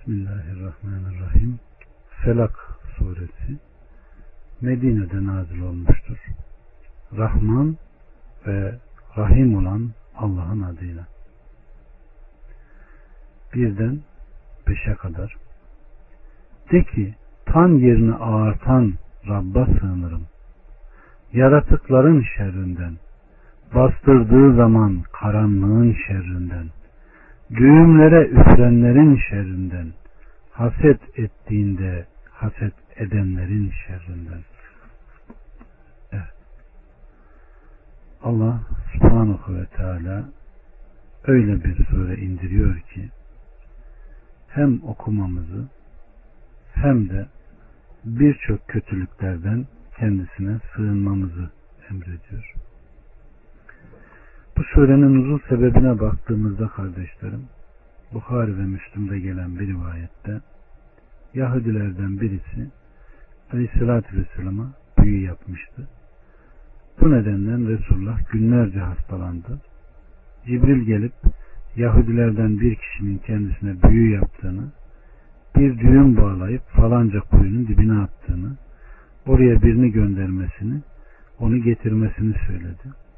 Bismillahirrahmanirrahim. Felak suresi Medine'de nazil olmuştur. Rahman ve Rahim olan Allah'ın adıyla. Birden beşe kadar. De ki tan yerini ağartan Rabb'a sığınırım. Yaratıkların şerrinden, bastırdığı zaman karanlığın şerrinden, düğümlere üfrenlerin şerrinden, haset ettiğinde haset edenlerin şerrinden. Evet. Allah subhanahu ve teala öyle bir sure indiriyor ki hem okumamızı hem de birçok kötülüklerden kendisine sığınmamızı emrediyor. Surenin uzun sebebine baktığımızda kardeşlerim, Bukhari ve Müslüm'de gelen bir rivayette Yahudilerden birisi Aleyhisselatü Vesselam'a büyü yapmıştı. Bu nedenden Resulullah günlerce hastalandı. Cibril gelip Yahudilerden bir kişinin kendisine büyü yaptığını, bir düğüm bağlayıp falanca kuyunun dibine attığını, oraya birini göndermesini, onu getirmesini söyledi.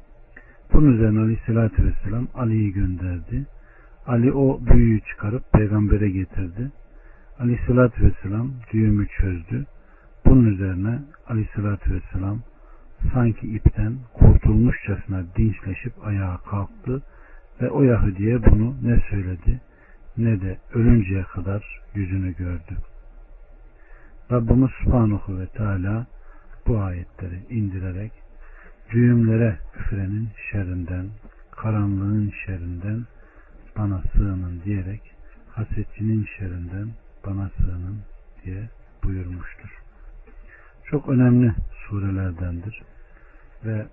Bunun üzerine Aleyhisselatü Vesselam Ali'yi gönderdi. Ali o büyüyü çıkarıp peygambere getirdi. Aleyhisselatü Vesselam düğümü çözdü. Bunun üzerine Aleyhisselatü Vesselam sanki ipten kurtulmuşçasına dinçleşip ayağa kalktı ve o Yahudi'ye bunu ne söyledi ne de ölünceye kadar yüzünü gördü. Rabbimiz Subhanahu ve Teala bu ayetleri indirerek düğümlere üfrenin şerrinden, karanlığın şerrinden bana sığının diyerek hasetçinin şerrinden bana sığının diye buyurmuştur. Çok önemli surelerdendir. Ve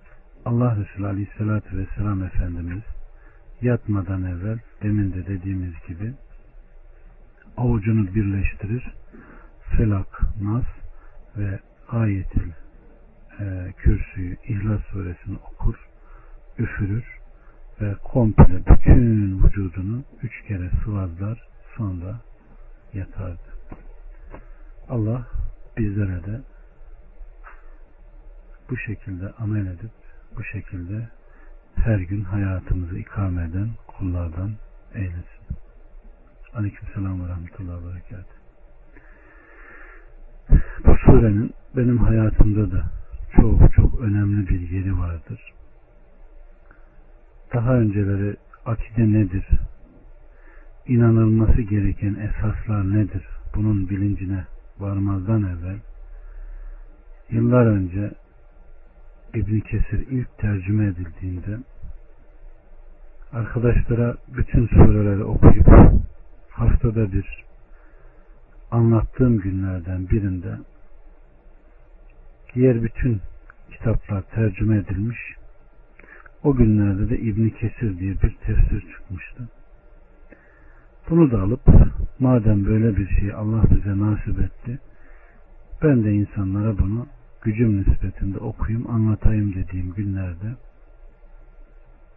Allah Resulü Aleyhisselatü Vesselam Efendimiz yatmadan evvel demin de dediğimiz gibi avucunu birleştirir. Felak, Nas ve ayetil e, kürsüyü İhlas suresini okur, üfürür ve komple bütün vücudunu üç kere sıvazlar sonra yatardı. Allah bizlere de bu şekilde amel edip bu şekilde her gün hayatımızı ikame eden kullardan eylesin. Aleyküm selam ve rahmetullahi ve berekat. Bu surenin benim hayatımda da çok çok önemli bir yeri vardır. Daha önceleri akide nedir? İnanılması gereken esaslar nedir? Bunun bilincine varmazdan evvel yıllar önce İbn Kesir ilk tercüme edildiğinde arkadaşlara bütün sureleri okuyup haftada bir anlattığım günlerden birinde diğer bütün kitaplar tercüme edilmiş. O günlerde de İbn Kesir diye bir tefsir çıkmıştı. Bunu da alıp madem böyle bir şey Allah bize nasip etti ben de insanlara bunu gücüm nispetinde okuyayım anlatayım dediğim günlerde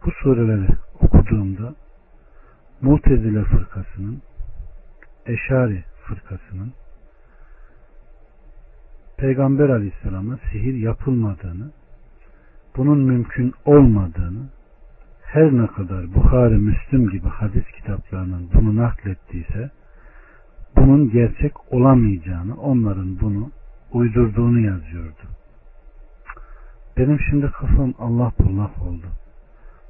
bu sureleri okuduğumda Mutezile fırkasının Eşari fırkasının Peygamber aleyhisselama sihir yapılmadığını bunun mümkün olmadığını her ne kadar Bukhari, Müslüm gibi hadis kitaplarının bunu naklettiyse bunun gerçek olamayacağını, onların bunu uydurduğunu yazıyordu. Benim şimdi kafam Allah bullak oldu.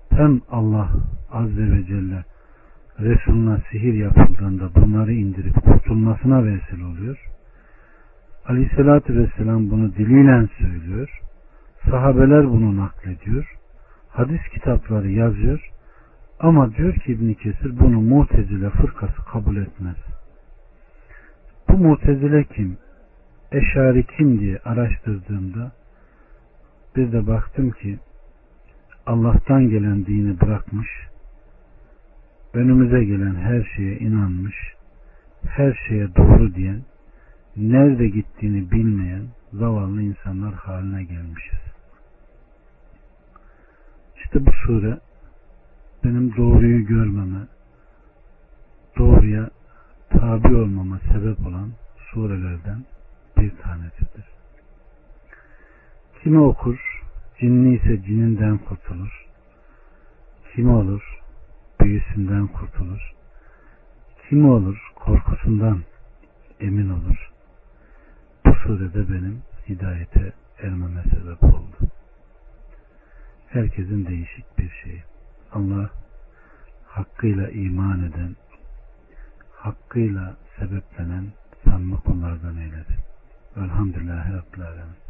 Hem Allah Azze ve Celle Resuluna sihir yapıldığında bunları indirip kurtulmasına vesile oluyor. Aleyhissalatü Vesselam bunu diliyle söylüyor. Sahabeler bunu naklediyor. Hadis kitapları yazıyor. Ama diyor ki İbn Kesir bunu Mu'tezile fırkası kabul etmez. Bu Mu'tezile kim? Eşari kim diye araştırdığımda bir de baktım ki Allah'tan gelen dini bırakmış, önümüze gelen her şeye inanmış, her şeye doğru diyen, nerede gittiğini bilmeyen zavallı insanlar haline gelmişiz. İşte bu sure benim doğruyu görmeme, doğruya tabi olmama sebep olan surelerden bir tanesidir. Kimi okur, cinni ise cininden kurtulur. Kimi olur, büyüsünden kurtulur. Kimi olur, korkusundan emin olur. Bu surede benim hidayete ermeme sebep oldu. Herkesin değişik bir şeyi. Allah hakkıyla iman eden, hakkıyla sebeplenen samimi kullardan eylesin. Velhamdülillahi Rabbil Alemin.